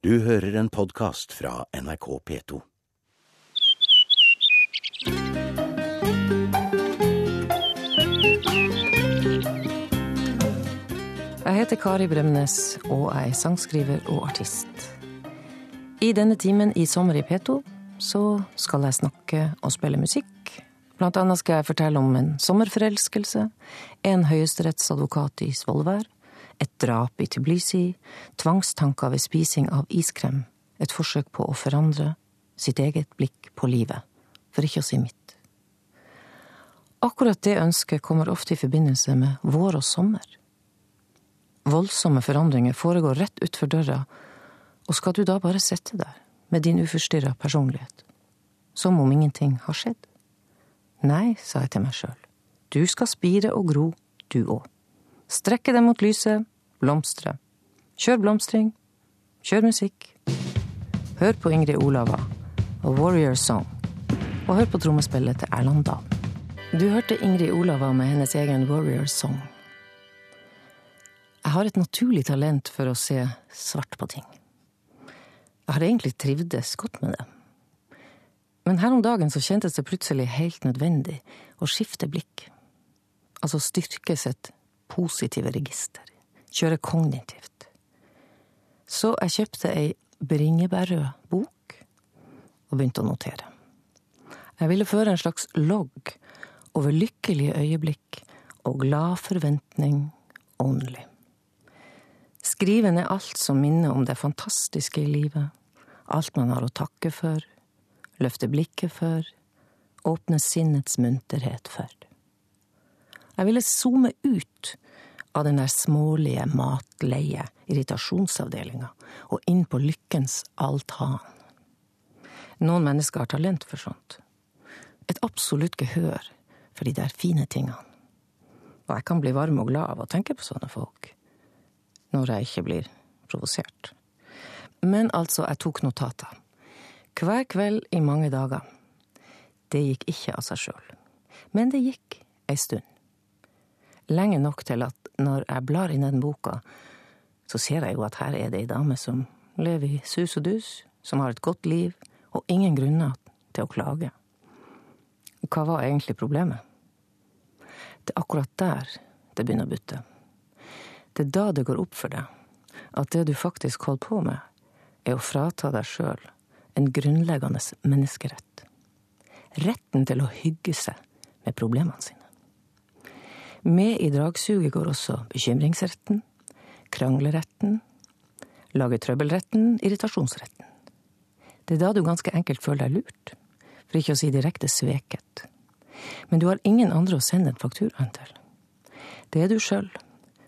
Du hører en podkast fra NRK P2. Jeg heter Kari Bremnes, og er sangskriver og artist. I denne timen i Sommer i P2 så skal jeg snakke og spille musikk. Blant annet skal jeg fortelle om en sommerforelskelse, en høyesterettsadvokat i Svolvær, et drap i Tbilisi, tvangstanker ved spising av iskrem, et forsøk på å forandre sitt eget blikk på livet, for ikke å si mitt. Akkurat det ønsket kommer ofte i forbindelse med vår og sommer. Voldsomme forandringer foregår rett utfor døra, og skal du da bare sitte der med din uforstyrra personlighet, som om ingenting har skjedd? Nei, sa jeg til meg sjøl, du skal spire og gro, du òg. Strekke deg mot lyset, blomstre. Kjør blomstring, kjør musikk. Hør på Ingrid Olava og Warrior Song, og hør på trommespillet til Erland Dahl. Du hørte Ingrid Olava med hennes egen Warrior Song. Jeg har et naturlig talent for å se svart på ting. Jeg har egentlig trivdes godt med det. Men her om dagen så kjentes det plutselig helt nødvendig å skifte blikk. Altså styrke sitt positive register. Kjøre kognitivt. Så jeg kjøpte ei bringebærrød bok og begynte å notere. Jeg ville føre en slags logg over lykkelige øyeblikk og glad forventning only. Skrive ned alt som minner om det fantastiske i livet, alt man har å takke for, løfte blikket for, åpne sinnets munterhet for. Jeg ville zoome ut av den der smålige, matleie irritasjonsavdelinga og inn på lykkens altan. Noen mennesker har talent for sånt. Et absolutt gehør for de der fine tingene. Og jeg kan bli varm og glad av å tenke på sånne folk. Når jeg ikke blir provosert. Men altså, jeg tok notater. Hver kveld i mange dager. Det gikk ikke av seg sjøl. Men det gikk ei stund. Lenge nok til at når jeg blar i den boka, så ser jeg jo at her er det ei dame som lever i sus og dus, som har et godt liv, og ingen grunner til å klage. Hva var egentlig problemet? Det er akkurat der det begynner å butte. Det er da det går opp for deg at det du faktisk holder på med, er å frata deg sjøl en grunnleggende menneskerett. Retten til å hygge seg med problemene sine. Med i dragsuget går også bekymringsretten, krangleretten, lage trøbbelretten, irritasjonsretten. Det er da du ganske enkelt føler deg lurt, for ikke å si direkte sveket. Men du har ingen andre å sende en fakturaen til. Det er du sjøl,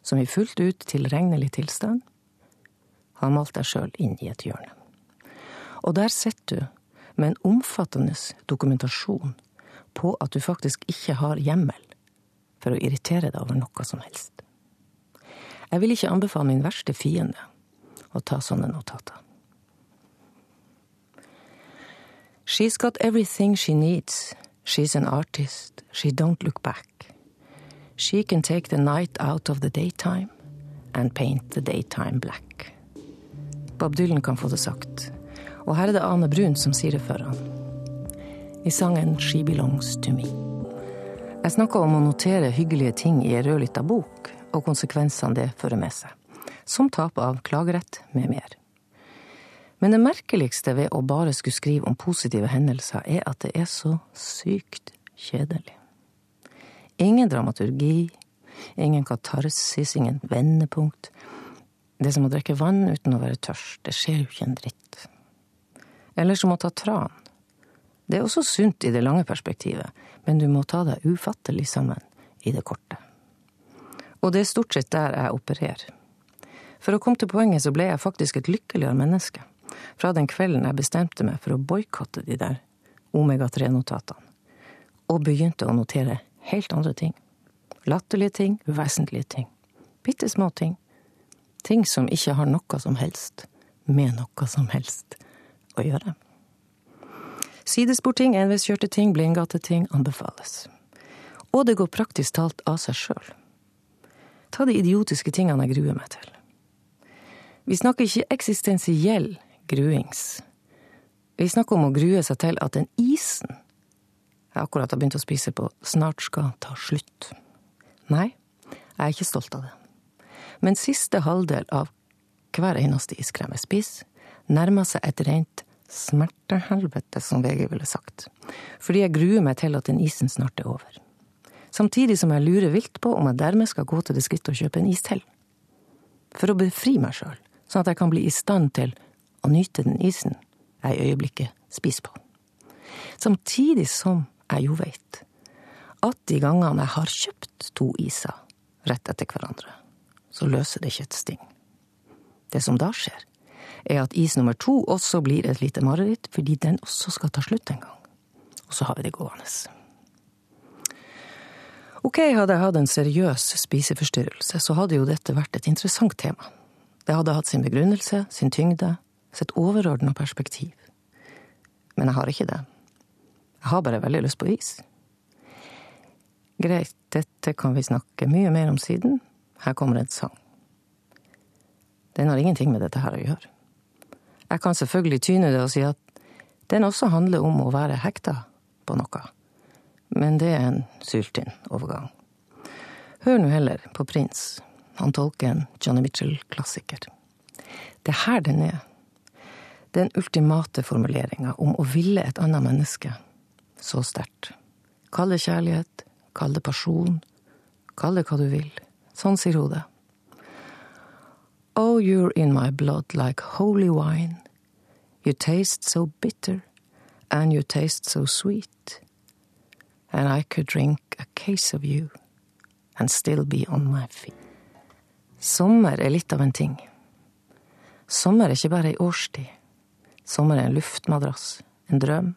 som i fullt ut tilregnelig tilstand har malt deg sjøl inn i et hjørne. Og der sitter du med en omfattende dokumentasjon på at du faktisk ikke har hjemmel for å irritere deg over noe som helst. Jeg vil ikke anbefale min verste fiende å ta sånne notater. She's got everything she needs. She's an artist. She don't look back. She can take the night out of the daytime and paint the daytime black. Bob Dylan kan få det sagt. Og her er det Ane Brun som sier det for han. I sangen She Belongs To Me. Jeg snakka om å notere hyggelige ting i ei rødlita bok, og konsekvensene det fører med seg. Som tap av klagerett med mer. Men det merkeligste ved å bare skulle skrive om positive hendelser, er at det er så sykt kjedelig. Ingen dramaturgi, ingen katarsis, ingen vendepunkt. Det er som å drikke vann uten å være tørst. Det skjer jo ikke en dritt. Eller som å ta tran. Det er også sunt i det lange perspektivet, men du må ta deg ufattelig sammen i det korte. Og det er stort sett der jeg opererer. For å komme til poenget så ble jeg faktisk et lykkeligere menneske fra den kvelden jeg bestemte meg for å boikotte de der omega-3-notatene, og begynte å notere helt andre ting. Latterlige ting, uvesentlige ting. Bitte små ting. Ting som ikke har noe som helst med noe som helst å gjøre. Sidesporting, enveiskjørte ting, blindgateting anbefales. Og det går praktisk talt av seg sjøl. Ta de idiotiske tingene jeg gruer meg til. Vi snakker ikke eksistensiell gruings. Vi snakker om å grue seg til at den isen jeg akkurat har begynt å spise på, snart skal ta slutt. Nei, jeg er ikke stolt av det. Men siste halvdel av hver eneste iskrem jeg spiser, nærmer seg et rent smertehelvete, som VG ville sagt. Fordi jeg gruer meg til at den isen snart er over. Samtidig som jeg lurer vilt på om jeg dermed skal gå til det skrittet å kjøpe en is til. For å befri meg sjøl, sånn at jeg kan bli i stand til å nyte den isen jeg i øyeblikket spiser på. Samtidig som jeg jo veit at de gangene jeg har kjøpt to iser rett etter hverandre, så løser det ikke et sting. Det som da skjer, er at is nummer to også blir et lite mareritt, fordi den også skal ta slutt en gang. Og så har vi det gående. Ok, hadde jeg hatt en seriøs spiseforstyrrelse, så hadde jo dette vært et interessant tema. Det hadde hatt sin begrunnelse, sin tyngde, sitt overordna perspektiv. Men jeg har ikke det. Jeg har bare veldig lyst på is. Greit, dette kan vi snakke mye mer om siden. Her kommer en sang. Den har ingenting med dette her å gjøre. Jeg kan selvfølgelig tyne det og si at den også handler om å være hekta på noe. Men det er en syltynn overgang. Hør nå heller på Prins. Han tolker en Johnny Mitchell-klassiker. Det er her den er. Den ultimate formuleringa om å ville et annet menneske så sterkt. Kall det kjærlighet, kall det pasjon, kall det hva du vil. Sånn sier hun det. Oh, you're in my blood like holy wine. You taste so bitter, and you taste so sweet. And I could drink a case of you, and still be on my feet. Sommer er litt av en ting. Sommer er ikke bare ei årstid. Sommer er en luftmadrass, en drøm,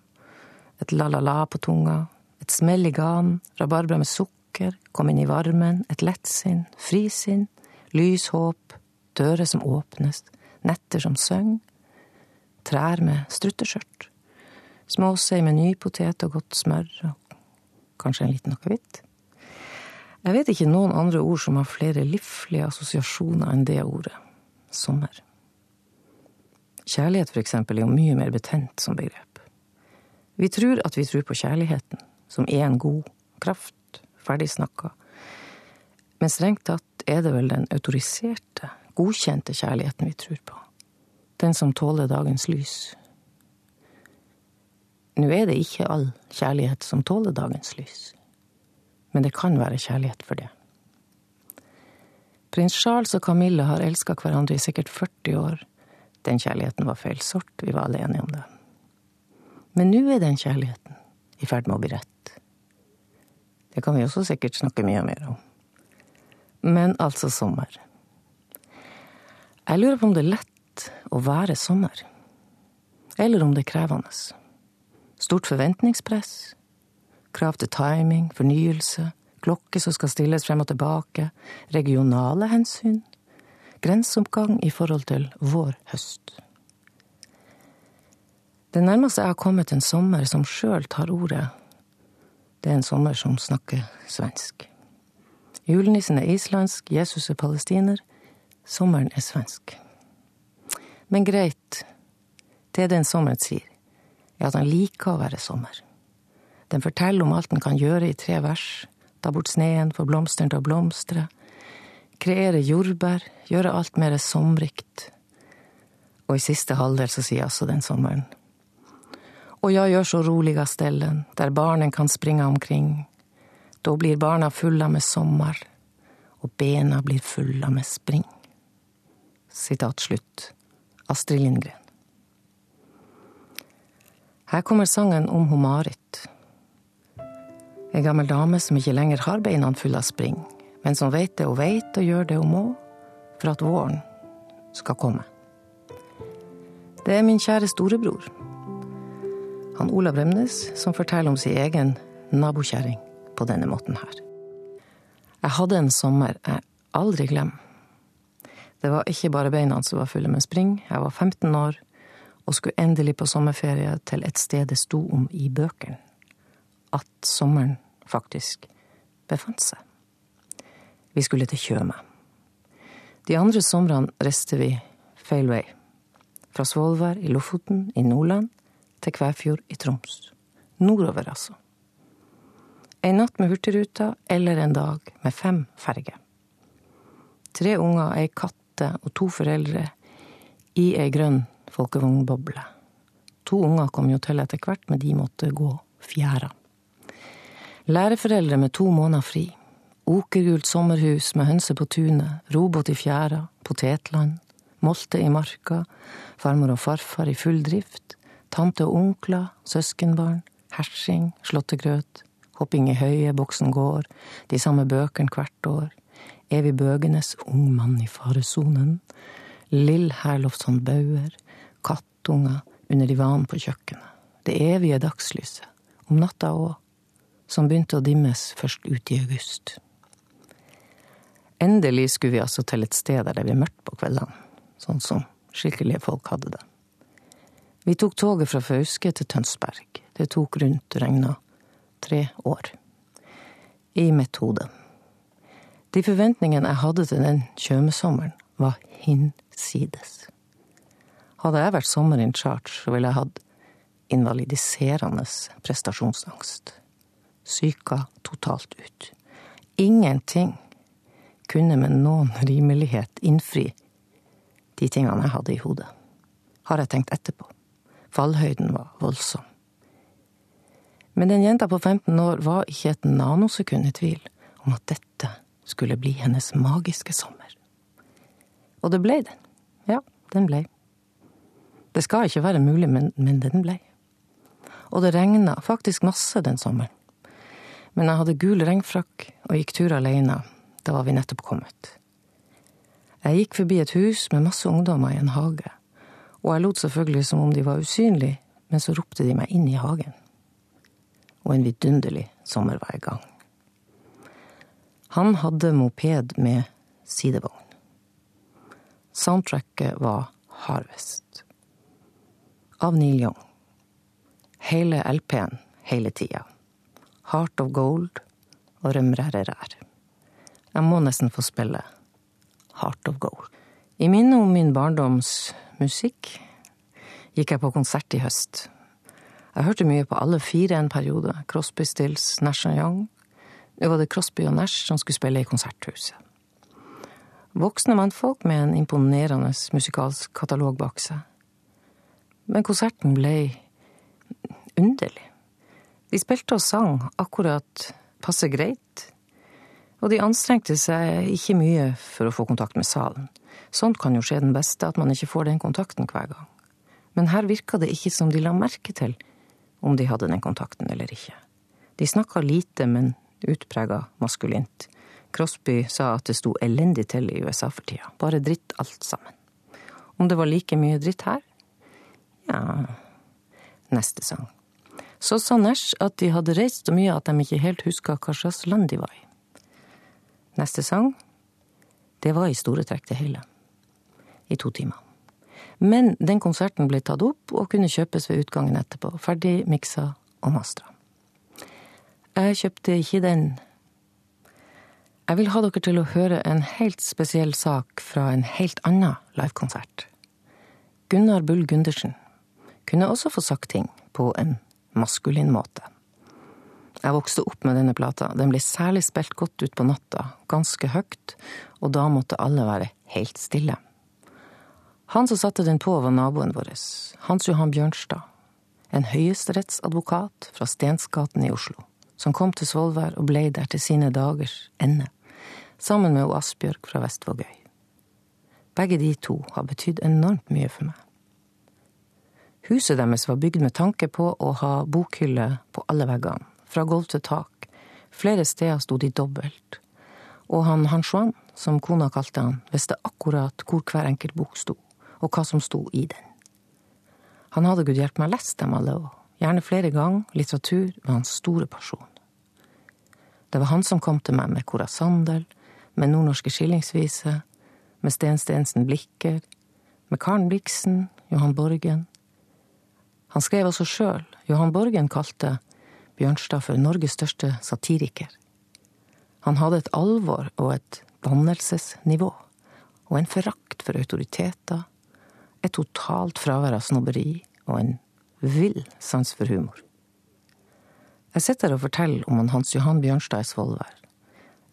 et la-la-la på tunga, et smell i ganen, rabarbra med sukker, kom inn i varmen, et lettsinn, frisinn, lys håp, dører som åpnes, netter som synger, trær med strutteskjørt, småsei med nypotet og godt smør, og kanskje en liten akevitt. Jeg vet ikke noen andre ord som har flere liflige assosiasjoner enn det ordet, sommer. Kjærlighet, for eksempel, er jo mye mer betent som begrep. Vi tror at vi tror på kjærligheten, som en god kraft, ferdig snakka. Men strengt tatt er det vel den autoriserte, godkjente kjærligheten vi tror på. Den som tåler dagens lys. Nå er det ikke all kjærlighet som tåler dagens lys, men det kan være kjærlighet for det. Prins Charles og Camilla har elska hverandre i sikkert 40 år den kjærligheten var feil sort, vi var alle enige om det. Men nå er den kjærligheten i ferd med å bli rett. Det kan vi også sikkert snakke mye mer om. Men altså sommer. Jeg lurer på om det er lett å være sommer. Eller om det er krevende. Stort forventningspress. Krav til timing, fornyelse, klokke som skal stilles frem og tilbake, regionale hensyn grenseoppgang i forhold til vår høst. Det nærmeste jeg har kommet en sommer som sjøl tar ordet, det er en sommer som snakker svensk. Julenissen er islandsk, Jesus er palestiner, sommeren er svensk. Men greit, det den sommeren sier, er at han liker å være sommer. Den forteller om alt den kan gjøre i tre vers, ta bort sneen, få blomstene til å blomstre, kreere jordbær, gjøre alt mer somrikt. Og i siste halvdel så sier altså den sommeren. Og ja, gjør så roliga ställen, der barnen kan springe omkring. Da blir barna fulla med sommer, og bena blir fulla med spring. Sitat slutt. Astrid Lindgren. Her kommer sangen om hun Marit. Ei gammel dame som ikke lenger har beina fulle av spring men som veit det og veit og gjør det hun må for at våren skal komme. Det er min kjære storebror, han Olav Bremnes, som forteller om sin egen nabokjerring på denne måten her. Jeg hadde en sommer jeg aldri glemmer. Det var ikke bare beina som var fulle med spring, jeg var 15 år og skulle endelig på sommerferie til et sted det sto om i bøkene at sommeren faktisk befant seg. Vi skulle til Tjøme. De andre somrene reiste vi feil vei. Fra Svolvær i Lofoten i Nordland til Kvæfjord i Troms. Nordover, altså. En natt med Hurtigruta eller en dag med fem ferger. Tre unger, ei katte og to foreldre i ei grønn folkevognboble. To unger kom jo til etter hvert, men de måtte gå fjæra. Læreforeldre med to måneder fri. Okergult sommerhus med hønser på tunet, robåt i fjæra, potetland, molte i marka, farmor og farfar i full drift, tante og onkler, søskenbarn, hersing, slåttegrøt, hopping i høye, boksen går, de samme bøkene hvert år, evig bøgenes ung mann i faresonen, Lill Herlofsson Bauer, kattunger under divanen på kjøkkenet, det evige dagslyset, om natta òg, som begynte å dimmes først ut i august. Endelig skulle vi altså til et sted der det ble mørkt på kveldene, sånn som skikkelige folk hadde det. Vi tok toget fra Fauske til Tønsberg. Det tok rundt regna tre år. I mitt hode. De forventningene jeg hadde til den kjømesommeren, var hinsides. Hadde jeg vært sommer in charge, ville jeg hatt invalidiserende prestasjonsangst. Syka totalt ut. Ingenting kunne med noen rimelighet innfri de tingene jeg hadde i hodet. Har jeg tenkt etterpå. Fallhøyden var voldsom. Men den jenta på 15 år var ikke et nanosekund i tvil om at dette skulle bli hennes magiske sommer. Og det ble den. Ja, den ble. Det skal ikke være mulig, men, men den ble. Og det regna faktisk masse den sommeren. Men jeg hadde gul regnfrakk og gikk tur alene. Da var vi nettopp kommet. Jeg gikk forbi et hus med masse ungdommer i en hage, og jeg lot selvfølgelig som om de var usynlige, men så ropte de meg inn i hagen. Og en vidunderlig sommer var i gang. Han hadde moped med sidevogn. Soundtracket var Harvest. Av Neil Young. Hele LP-en hele tida. Heart of Gold og Rømrærerær. Jeg må nesten få spille Heart of Gold. I minnet om min barndoms musikk gikk jeg på konsert i høst. Jeg hørte mye på alle fire en periode. Crosby, Stills, Nash Young. Nå var det Crosby og Nash som skulle spille i Konserthuset. Voksne mannfolk med en imponerende musikalsk katalog bak seg. Men konserten ble underlig. De spilte og sang akkurat passe greit, og de anstrengte seg ikke mye for å få kontakt med salen. Sånt kan jo skje den beste, at man ikke får den kontakten hver gang. Men her virka det ikke som de la merke til om de hadde den kontakten eller ikke. De snakka lite, men utprega maskulint. Crosby sa at det sto elendig til i USA for tida. Bare dritt alt sammen. Om det var like mye dritt her? Ja Neste sang. Så sa Nash at de hadde reist så mye at de ikke helt huska hva slags land de var i. Neste sang, det var i store trekk det hele. I to timer. Men den konserten ble tatt opp og kunne kjøpes ved utgangen etterpå. Ferdig miksa og mastra. Jeg kjøpte ikke den. Jeg vil ha dere til å høre en helt spesiell sak fra en helt annen livekonsert. Gunnar Bull Gundersen kunne også få sagt ting på en maskulin måte. Jeg vokste opp med denne plata. Den ble særlig spilt godt ut på natta, ganske høyt, og da måtte alle være helt stille. Han som satte den på, var naboen vår, Hans Johan Bjørnstad. En høyesterettsadvokat fra Stensgaten i Oslo, som kom til Svolvær og blei der til sine dagers ende, sammen med Asbjørg fra Vestvågøy. Begge de to har betydd enormt mye for meg. Huset deres var bygd med tanke på å ha bokhylle på alle veggene, fra gulv til tak. Flere steder sto de dobbelt. Og han Hans Juan, som kona kalte han, visste akkurat hvor hver enkelt bok sto, og hva som sto i den. Han hadde gud hjelpe meg lest dem alle, og gjerne flere ganger, litteratur var hans store pasjon. Det var han som kom til meg med Cora Sandel, med nordnorske skillingsviser, med Sten Stensen Blikker, med Karen Blixen, Johan Borgen, han skrev også sjøl. Johan Borgen kalte Bjørnstad for Norges største satiriker. Han hadde et alvor og et dannelsesnivå, og en forakt for autoriteter, et totalt fravær av snobberi og en vill sans for humor. Jeg sitter og forteller om han Hans Johan Bjørnstads Volver.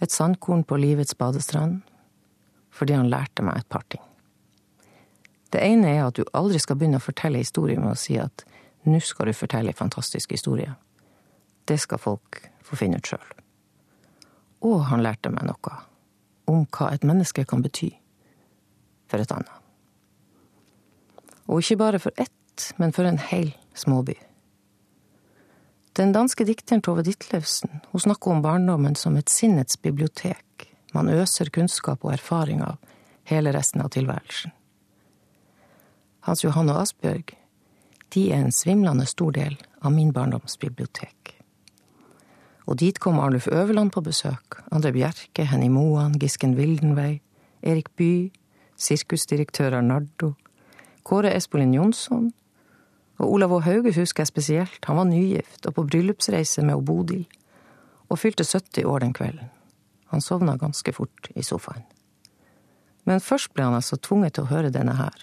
Et sandkorn på livets badestrand, fordi han lærte meg et par ting. Det ene er at du aldri skal begynne å fortelle historier med å si at nå skal du fortelle en fantastisk historie. Det skal folk få finne ut sjøl. Og han lærte meg noe om hva et menneske kan bety for et annet. Og ikke bare for ett, men for en hel småby. Den danske dikteren Tove Ditlevsen hun snakker om barndommen som et sinnets bibliotek man øser kunnskap og erfaring av hele resten av tilværelsen. Hans Johan og Asbjørg, de er en svimlende stor del av min barndomsbibliotek. Og dit kom Arnulf Øverland på besøk, André Bjerke, Henny Moan, Gisken Wildenvey, Erik Bye, sirkusdirektør Arnardo, Kåre Espolin Jonsson, og Olav og Hauge husker jeg spesielt, han var nygift og på bryllupsreise med Bodil, og fylte 70 år den kvelden. Han sovna ganske fort i sofaen. Men først ble han altså tvunget til å høre denne her.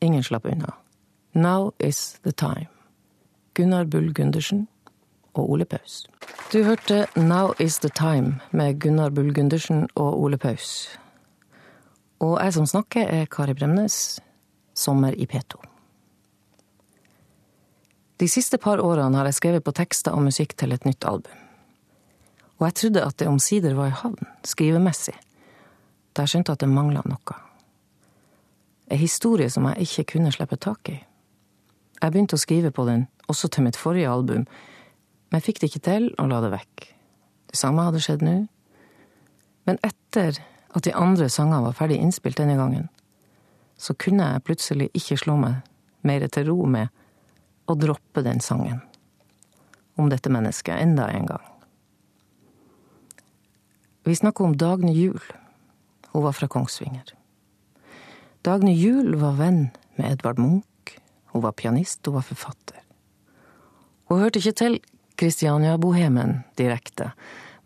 Ingen slapp unna. Now is the time. Gunnar Bull Gundersen og Ole Paus. Du hørte Now is the time med Gunnar Bull Gundersen og Ole Paus. Og jeg som snakker, er Kari Bremnes. Sommer i P2. De siste par årene har jeg skrevet på tekster og musikk til et nytt album. Og jeg trodde at det omsider var i havn, skrivemessig, da jeg skjønte at det mangla noe. En historie som jeg ikke kunne slippe tak i. Jeg begynte å skrive på den også til mitt forrige album, men fikk det ikke til og la det vekk. Det samme hadde skjedd nå. Men etter at de andre sangene var ferdig innspilt denne gangen, så kunne jeg plutselig ikke slå meg mer til ro med å droppe den sangen om dette mennesket enda en gang. Vi snakker om Dagny Juel. Hun var fra Kongsvinger. Dagny Juel var venn med Edvard Munch. Hun var pianist, hun var forfatter. Hun hørte ikke til Kristiania-bohemen direkte,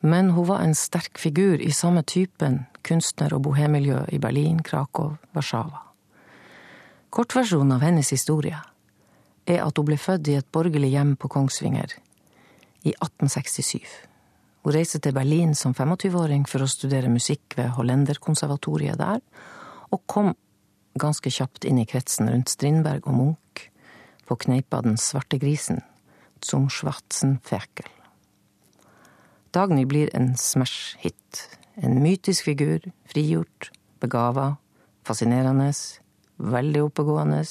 men hun var en sterk figur i samme typen kunstner- og bohemmiljø i Berlin, Krakow, Warszawa. Kortversjonen av hennes historie er at hun ble født i et borgerlig hjem på Kongsvinger i 1867. Hun reiste til Berlin som 25-åring for å studere musikk ved Hollenderkonservatoriet der, og kom ganske kjapt inn i kretsen rundt Strindberg og Munch på kneipa Den svarte grisen, zum Schwarzen Ferkel. Dagny blir en smash-hit. En mytisk figur, frigjort, begava, fascinerende, veldig oppegående,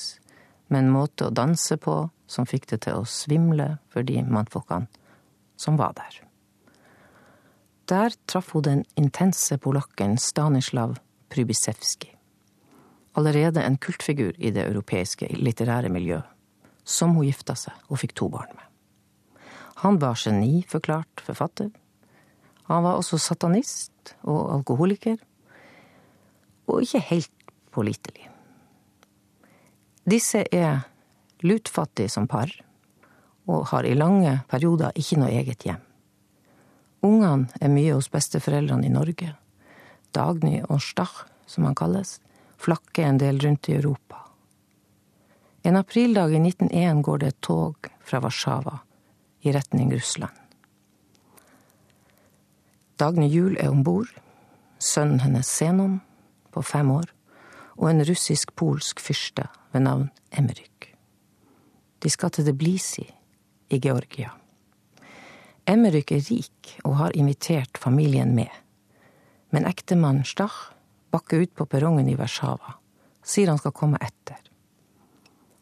med en måte å danse på som fikk det til å svimle for de mannfolkene som var der. Der traff hun den intense polakken Stanislav Prybisevskij. Allerede en kultfigur i det europeiske litterære miljøet, som hun gifta seg og fikk to barn med. Han var geniforklart forfatter. Han var også satanist og alkoholiker, og ikke helt pålitelig. Disse er lutfattige som par, og har i lange perioder ikke noe eget hjem. Ungene er mye hos besteforeldrene i Norge. Dagny og Stach, som han kalles, flakker en del rundt i Europa. En aprildag i 1901 går det et tog fra Warszawa i retning Russland. Dagny Juel er om bord, sønnen hennes Zenon, på fem år, og en russisk-polsk fyrste ved navn Emryk. De skal til Deblisi i Georgia. Emmeryk er rik og har invitert familien med. Men ektemannen Stach bakker ut på perrongen i Warszawa, sier han skal komme etter.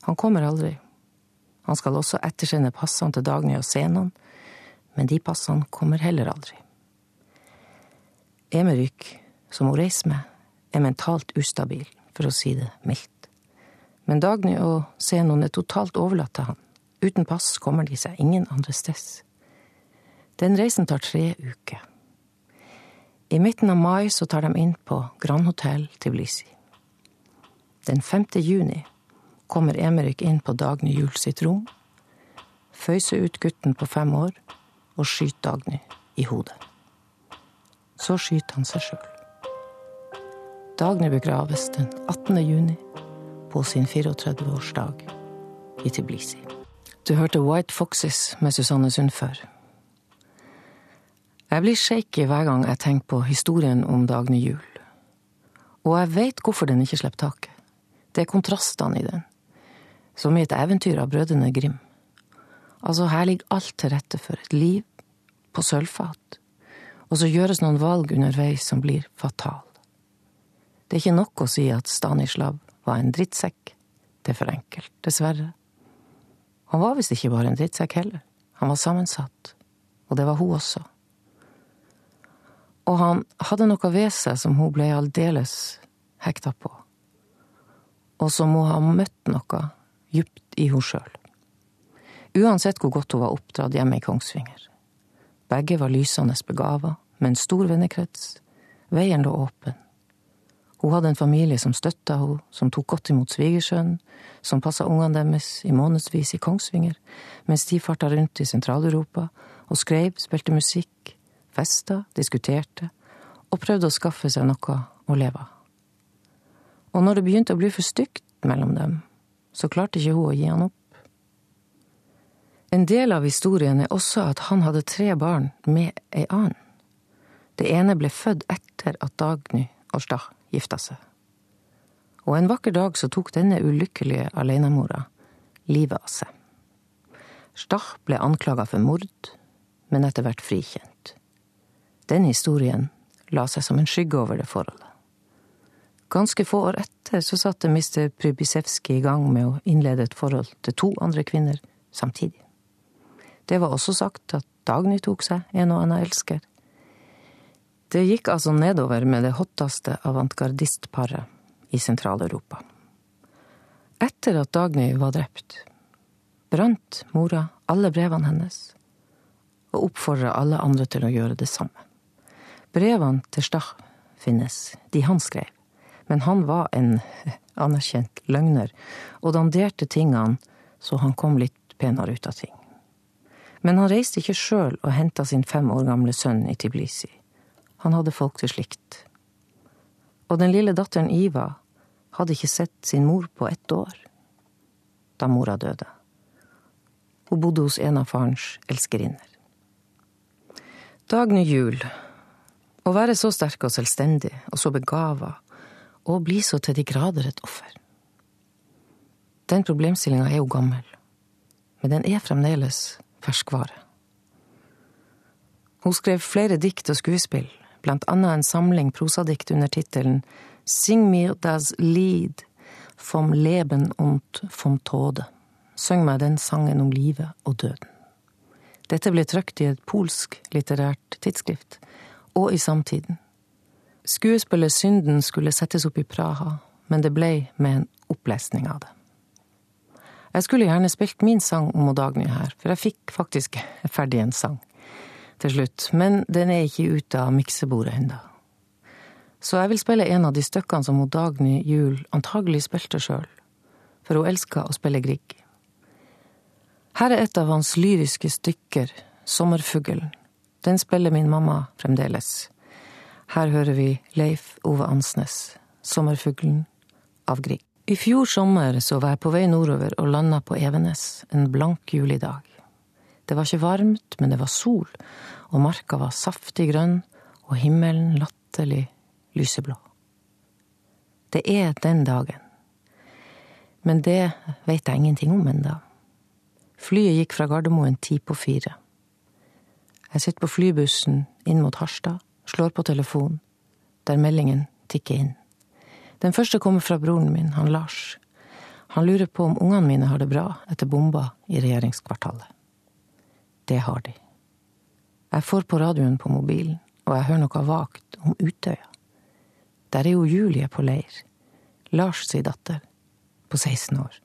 Han kommer aldri. Han skal også ettersende passene til Dagny og Zenon, men de passene kommer heller aldri. Emeryk, som hun reiser med, er mentalt ustabil, for å si det mildt. Men Dagny og Zenon er totalt overlatt til han. Uten pass kommer de seg ingen andre steds. Den reisen tar tre uker. I midten av mai så tar de inn på Grand Hotel Tbilisi. Den 5. juni kommer Emerik inn på Dagny Juel sitt rom, føyser ut gutten på fem år og skyter Dagny i hodet. Så skyter han seg sjøl. Dagny begraves den 18. juni på sin 34-årsdag i Tiblisi. Du hørte White Foxes med Susanne Sundfør. Jeg blir shaky hver gang jeg tenker på historien om Dagny Juel. Og jeg veit hvorfor den ikke slipper taket. Det er kontrastene i den. Som i et eventyr av brødrene Grim. Altså, her ligger alt til rette for et liv på sølvfat. Og så gjøres noen valg underveis som blir fatale. Det er ikke nok å si at Stanislav var en drittsekk. Det er for enkelt, dessverre. Han var visst ikke bare en drittsekk heller. Han var sammensatt. Og det var hun også. Og han hadde noe ved seg som hun ble aldeles hekta på. Og som hun ha møtt noe djupt i hun sjøl. Uansett hvor godt hun var oppdratt hjemme i Kongsvinger. Begge var lysende begava, med en stor vennekrets. Veien lå åpen. Hun hadde en familie som støtta henne, som tok godt imot svigersønnen, som passa ungene deres i månedsvis i Kongsvinger, mens de farta rundt i Sentral-Europa og skrev, spilte musikk, festa, diskuterte og prøvde å skaffe seg noe å leve av. Og når det begynte å bli for stygt mellom dem, så klarte ikke hun å gi han opp. En del av historien er også at han hadde tre barn med ei annen. Det ene ble født etter at Dagny og Stach gifta seg. Og en vakker dag så tok denne ulykkelige alenemora livet av seg. Stach ble anklaga for mord, men etter hvert frikjent. Den historien la seg som en skygge over det forholdet. Ganske få år etter så satte Mr. Prybisevskij i gang med å innlede et forhold til to andre kvinner samtidig. Det var også sagt at Dagny tok seg en og annen elsker, det gikk altså nedover med det hotteste avantgardistparet i Sentral-Europa. Etter at Dagny var drept, brant mora alle brevene hennes og oppfordra alle andre til å gjøre det samme. Brevene til Stach finnes, de han skrev, men han var en anerkjent løgner og danderte tingene så han kom litt penere ut av ting. Men han reiste ikke sjøl og henta sin fem år gamle sønn i Tiblisi. Han hadde folk til slikt. Og den lille datteren Iva hadde ikke sett sin mor på ett år da mora døde. Hun bodde hos en av farens elskerinner. Dagny Juel. Å være så sterk og selvstendig og så begava, og bli så til de grader et offer. Den problemstillinga er jo gammel, men den er fremdeles ferskvare. Hun skrev flere dikt og skuespill, blant annet en samling prosadikt under tittelen Sing mir das Lied vom Leben und vom Tode. Syng meg den sangen om livet og døden. Dette ble trykt i et polsk litterært tidsskrift, og i samtiden. Skuespillet Synden skulle settes opp i Praha, men det ble med en opplesning av det. Jeg skulle gjerne spilt min sang om Dagny her, for jeg fikk faktisk ferdig en sang til slutt, men den er ikke ute av miksebordet ennå. Så jeg vil spille en av de stykkene som hun Dagny Juel antagelig spilte sjøl, for hun elsker å spille Grieg. Her er et av hans lyriske stykker, Sommerfuglen. Den spiller min mamma fremdeles. Her hører vi Leif Ove Ansnes, Sommerfuglen av Grieg. I fjor sommer så var jeg på vei nordover og landa på Evenes en blank julidag. Det var ikke varmt, men det var sol, og marka var saftig grønn, og himmelen latterlig lyseblå. Det er den dagen. Men det veit jeg ingenting om enda. Flyet gikk fra Gardermoen ti på fire. Jeg sitter på flybussen inn mot Harstad, slår på telefonen, der meldingen tikker inn. Den første kommer fra broren min, han Lars. Han lurer på om ungene mine har det bra etter bomba i regjeringskvartalet. Det har de. Jeg får på radioen på mobilen, og jeg hører noe vagt om Utøya. Der er jo Julie på leir. Lars si datter. På 16 år.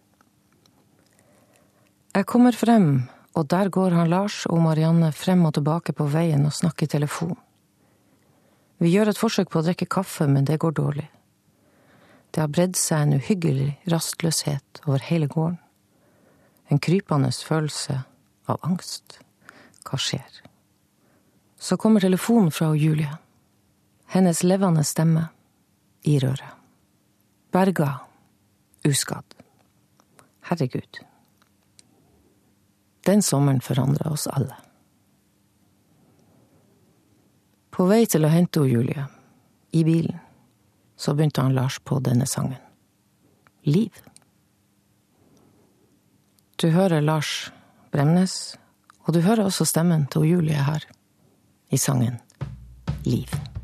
Jeg kommer frem, og der går han Lars og Marianne frem og tilbake på veien og snakker i telefon. Vi gjør et forsøk på å drikke kaffe, men det går dårlig. Det har bredd seg en uhyggelig rastløshet over hele gården. En krypende følelse av angst. Hva skjer? Så kommer telefonen fra Julie. Hennes levende stemme i røret. Berga. uskadd. Herregud. Den sommeren forandra oss alle. På vei til å hente hun Julie, i bilen, så begynte han Lars på denne sangen. Liv. Du hører Lars Bremnes, og du hører også stemmen til Julie her, i sangen Liv.